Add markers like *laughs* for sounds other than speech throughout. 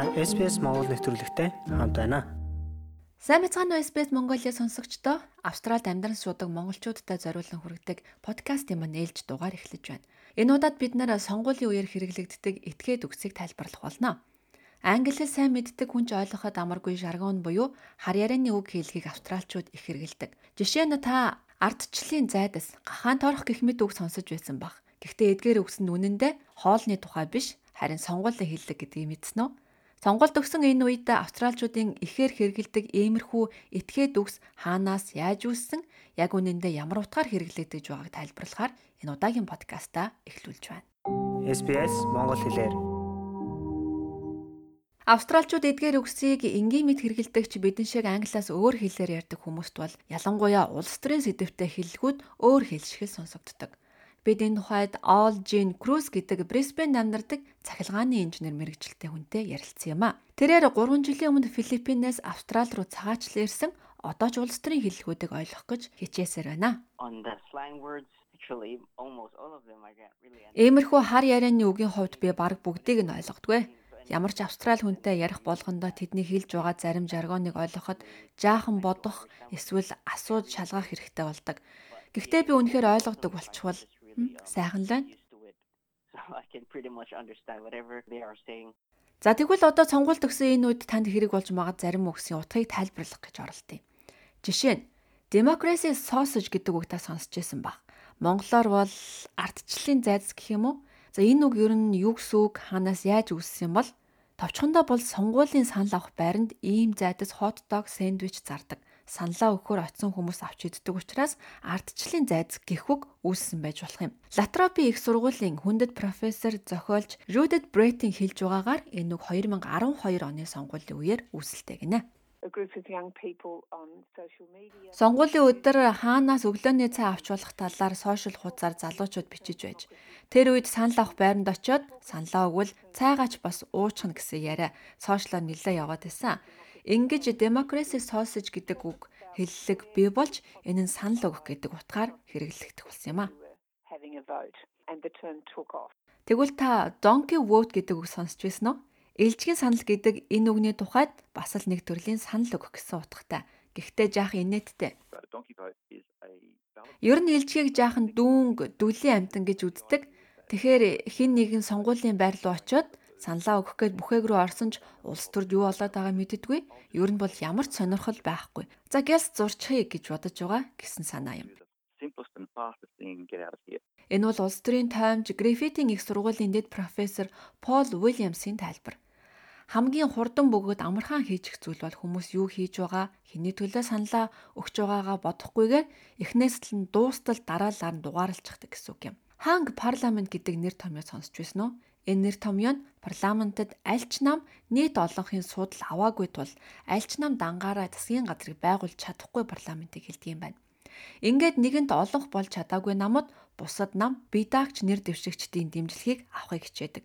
Та SPS Монгол нэвтрүүлэгтэй хамт байна. Сайн бацгаана уу SBS Mongolia сонсогчдоо Австралид амьдран суудаг монголчуудад зориулан хүргэдэг подкастын маань ээлж дугаар эхлэж байна. Энэ удаад бид нэр сонгуулийн үеэр хэрэглэгддэг этгээд үгсийг тайлбарлах болно. Англи хэл сайн мэддэг хүн ч ойлгоход амаргүй жаргон буюу хар ярианы үг хэлхийг австралчууд их хэрэгэлдэг. Жишээ нь та ардчлалын зайдас гахаан торох гэх мэт үг сонсож байсан баг. Гэхдээ эдгээр үгс нь үнэндээ хоолны тухай биш харин сонгуулийн хэллэг гэдгийг мэдсэн үү? Сонголт өгсөн энэ үед австралчуудын ихээр хэрэгэлдэг иймэрхүү этгээд үгс хаанаас яаж үүссэн, яг үнэндээ ямар утгаар хэрэглэгдэж байгааг тайлбарлахаар энэ удаагийн подкастаа эхлүүлж байна. SBS Монгол хэлээр Австралчууд эдгээр үгсийг энгийн мэд хэрэгэлдэг ч бидэн шиг англиас өөр хэлээр ярьдаг хүмүүст бол ялангуяа улс төрийн сэдвтэй хэллэгүүд өөр хэлшигэл сонсогддог. Бид энэ тухайд All Jean Cruz гэдэг Brisbane амьдардаг цахилгааны инженер мэрэгчлээ хүнтэй ярилцсан юм а. Тэрээр 3 жилийн өмнө Филиппинээс Австрал руу цагаачлан ирсэн одоо ч улс төрийн хэллэгүүдийг ойлгох гэж хичээсээр байна. Иймэрхүү хар ярианы үгийн хувьд би баг бүгдийг нь ойлгодгүй. Ямар ч австрал хүнтэй ярих болгондоо тэдний хэлж байгаа зарим жаргоныг ойлгоход жаахан бодох эсвэл асууд шалгах хэрэгтэй болдог. Гэхдээ би үнэхээр ойлгодог болчихвол Сайхан л байна. *laughs* За тэгвэл одоо сонгуульд өгсөн энэ үед танд хэрэг болж байгаа зарим үгсийн утгыг тайлбарлах гэж оролдъё. Жишээ нь democracy sausage гэдэг үг та сонсч байсан баг. Монголоор бол ардчлалын зайц гэх юм уу? За энэ үг ер нь юу гэсэн үг, хаанаас яаж үүссэн юм бол товчхондоо бол сонгуулийн санал авах байранд ийм зайдас хот дог сэндвич зардаг саналаа өгөхөөр очисон хүмүүс авч иддэг учраас ардчлалын зайц гихүг үүссэн байж болох юм. Латропи их сургуулийн хүндэт профессор зохиолч Judith Brett-ийн хэлж байгаагаар энэ үг 2012 оны сонгуулийн үеэр үүсэлтэй гинэ. Сонгуулийн өдөр хаанаас өглөөний цай авч болох талаар сошиал хуудасаар залуучууд бичиж байж. Тэр үед санал авах байранд очиод саналаа өгвөл цайгаач бас уучхна гэсэн яриа сошиалаар нэлээд яваад байсан. Ингэж democracy sausage гэдэг үг хэллэг бий болж энэ нь санал өгөх гэдэг утгаар хэрэглэгдэх болсон юм а. Тэгвэл та donkey vote гэдэг үг сонсч байсан уу? Илжгийн санал гэдэг энэ үгний тухайд бас л нэг төрлийн санал өгөх гэсэн утгатай. Гэхдээ жаах инээдтэй. Ер нь илжгийг жаахан дүүнг, дүлийн амтан гэж үздэг. Тэгэхээр хин нэгэн сонгуулийн байр руу очиод саналаа өгөх гээд бүхээг рүү орсон ч улс төрд юу болоод байгааг мэддэггүй. Ер нь бол ямар ч сонирхол байхгүй. За гэлс зурчихъя гэж бодож байгаа гэсэн санаа юм. Энэ бол улс төрийн таймж Гриффитийн их сургуулийн дэд профессор Пол Уильямсын тайлбар. Хамгийн хурдан бөгөөд амархан хийчих зүйл бол хүмүүс юу хийж байгаа, хэний төлөө саналаа өгч байгаагаа бодохгүйгээр эхнээс л нь дуустал дараалаар нь дугаарлцдаг гэсэн үг юм. Ханг парламент гэдэг нэр томьёо сонсч байсан уу? Энэ нэр томьёо нь парламентод аль ч нам нийт олонхын судал аваагүй тул аль ч нам дангаараа засгийн газрыг байгуулж чадахгүй парламентыг хэлдэг юм байна. Ингээд нэгэнт олонх болж чадаагүй намууд бусад нам бидаагч нэр дэвшигчдийн дэмжлэгийг авахыг хичээдэг.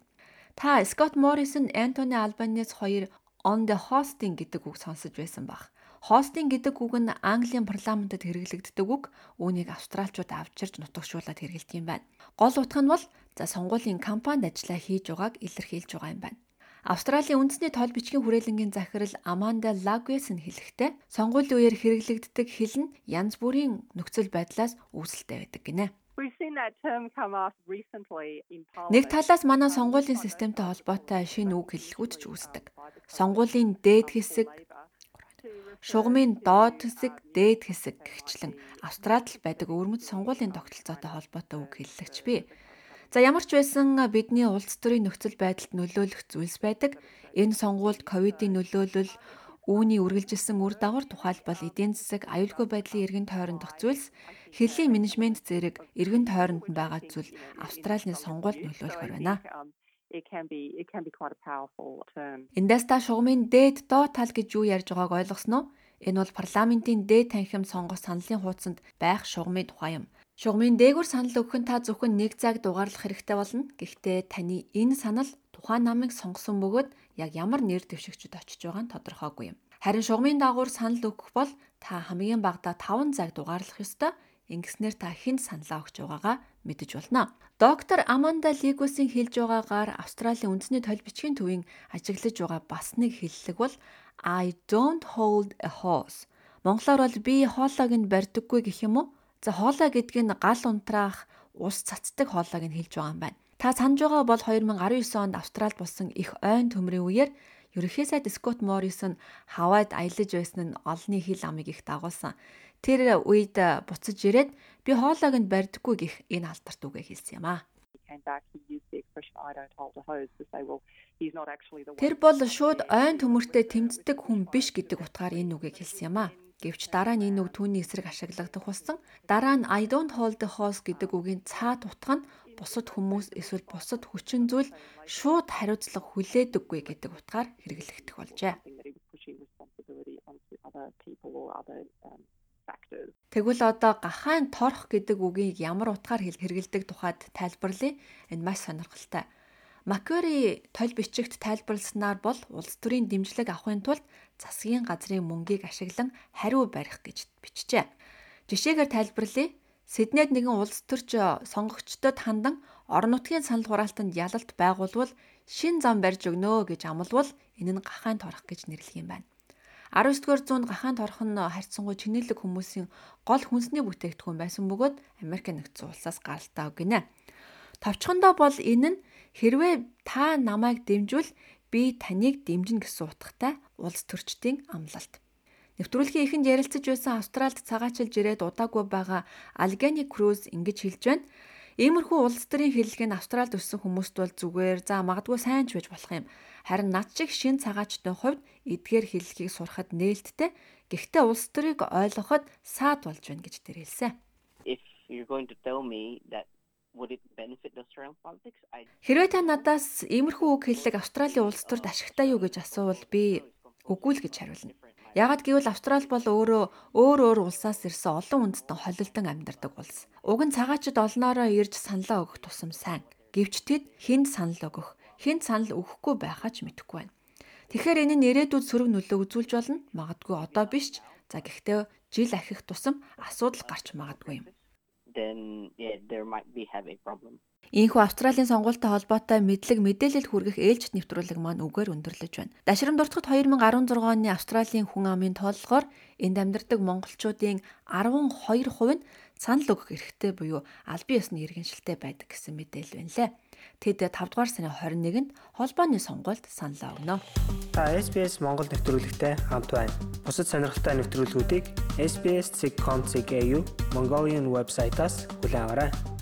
Та Скот Моррисон, Антони Албанес хоёр on the hosting гэдэг үг сонсож байсан бах. Хостинг гэдэг үг нь Английн парламентод хэрэглэгддэг үг. Үүнийг австралчууд авчирч нутагшуулаад хэрэглэдэг юм байна. Гол утга нь бол за сонгуулийн кампанид ажиллаа хийж байгааг илэрхийлж байгаа юм байна. Австралийн үндэсний тоол бичгийн хүрээлэнгийн захирал Аманда Лагвес нь хэлэхдээ сонгуулийн үеэр хэрэглэгддэг хэл нь янз бүрийн нөхцөл байдлаас үүсэлтэй байдаг гинэ. Нэг талаас манай сонгуулийн системтэй холбоотой шинэ үг хэллэгүүд ч үүсдэг. Сонгуулийн дээд хэсэг, Шугамын доод хэсэг, дээд хэсэг гихчлэн Австралид байдаг өвөрмөц сонгуулийн тогтолцоотой холбоотой үг хэллэгч бий. За ямар ч байсан бидний улс төрийн нөхцөл байдалд нөлөөлөх зүйлс байдаг. Энэ сонгуульд ковидын нөлөөлөл үүний үргэлжилсэн үр дагавар тухайлбал эдийн засаг, аюулгүй байдлын эргэн тойрондох зүйлс, хэлийн менежмент зэрэг эргэн тойронд нь байгаа зүйл Австралийн сонгуульд нөлөөлөхөр байна it can be it can be quite a powerful term. Эндээс та шугамын дээд доод тал гэж юу ярьж байгааг ойлгосноо? Энэ бол парламентын дээд танхим сонгох саналын хуудсанд байх шугамын тухай юм. Шугамын дээгүүр санал өгөх нь та зөвхөн нэг цаг дугаарлах хэрэгтэй болно. Гэхдээ таны энэ санал тухайн намыг сонгосон бөгөөд яг ямар нэр дэвшигчд очиж байгаа нь тодорхойгүй юм. Харин шугамын дагуур санал өгөх бол та хамгийн багадаа 5 цаг дугаарлах ёстой. Ингэснээр та хэн саналаа өгч байгаагаа мэдэж болно. Доктор Аманда Лигусийн хэлж байгаагаар Австралийн үндэсний тойл бичгийн төвийн ажиглаж байгаа бас нэг хэллэг бол I don't hold a horse. Монголоор бол би хоолойг нь барьдаггүй гэх юм уу? За хоолой гэдэг нь гал унтраах, ус цацдаг хоолойг нь хэлж байгаа юм байна. Та санаж байгаа бол 2019 онд Австралид болсон их ойн төмрийн үеэр ерөнхий сайд Скот Моррисон Хавайд аялаж байсан нь олонний хил амыг их дагуулсан. Тэр үед буцаж ирээд би хоолойг нь барьдаггүй гих энэ алдарт үгээ хэлсэн юм аа. Тэр бол шууд ойн төмөртэй тэмцдэг хүн биш гэдэг утгаар энэ үгийг хэлсэн юм аа. Гэвч дараа нь энэ үг түүний эсрэг ашиглагдах болсон. Дараа нь I don't hold the horse гэдэг үгийн цаад утга нь бусад хүмүүс эсвэл бусад хүчин зүйл шууд хариуцлага хүлээдэггүй гэдэг утгаар хэрэглэгдэх болжээ. Тэгвэл одоо гахаан торох гэдэг үгийг ямар утгаар хэрэгэлдэг тухайд тайлбарлая. Энэ маш сонирхолтой. Макери толь бичигт тайлбарласнаар бол улс төрийн дэмжлэг авахын тулд засгийн газрын мөнгийг ашиглан хариу барих гэж бичжээ. Жишээгээр тайлбарлая. Сиднейд нэгэн улс төрч сонгогчдод хандан орон нутгийн санал хураалтанд ялалт байгуулвал шин зам барьж өгнө гэж амлавал энэ нь гахаан торох гэж нэрлэх юм байна. 19-р зуунд гахаан торох нь харьцангуй чинэлэг хүмүүсийн гол хүнсний бүтээгдэхүүн байсан бөгөөд Америк нэгдсэн улсаас гаралтай гинэ. Товчхондоо бол энэ нь Хэрвээ та намайг дэмжвэл би таныг дэмжинэ гэсэн утгатай улс төрчдийн амлалт. Нэвтрүүлгийн ихэнд ярилцаж байсан Австральд цагаачилж ирээд удаагүй байгаа Алгани Круз ингэж хэлж байна. Иймэрхүү улс төрийн хэллэг нь Австральд өссөн хүмүүст бол зүгээр за магадгүй сайн ч байж болох юм. Харин над шиг шин цагаачдын хувьд эдгээр хэллэгийг сурахад нээлттэй. Гэхдээ улс төрийг ойлгоход саад болж байна гэж тэр хэлсэн. Хэрвээ та надаас иймэрхүү үг хэллэг Австралийн улс төрд ашигтай юу гэж асуувал би үгүй л гэж хариулна. Яагад гэвэл Австрали бол өөрөө өөр өөр улсаас ирсэн олон үндэстэн холилдон амьдардаг улс. Уг нь цагаачд олноороо ирж саналаа өгөх тусам сайн. Гэвч тэд хүнд санал өгөх, хүнд санал өгөхгүй байхаа ч мэдэхгүй байна. Тэгэхээр энэ нь ирээдүйд сөрөг нөлөө үзүүлж болно. Магадгүй одоо биш ч. За гэхдээ жил ахих тусам асуудал гарч магадгүй юм then yeah there might be have a problem. Ийхүү Австралийн сонгуультай холбоотой мэдлэг мэдээлэл хүргэх ээлжит нэвтрүүлэг маань үгээр өндөрлөж байна. Дашрам дуртагт 2016 оны Австралийн хүн амын тооллогоор энд амьдардаг монголчуудын 12% нь санал өгөх эрхтэй буюу албан ёсны иргэншилтэй байдаг гэсэн мэдээлэл байна лээ. Тэд 5 дугаар сарын 21-нд холбооны сонгуульд саналаа өгнө. Та SBS Монгол нэвтрүүлэгтэй хамт байна. Бусад сонирхолтой нэвтрүүлгүүдийг SBS.com.cg Mongolian вебсайтаас аваарай.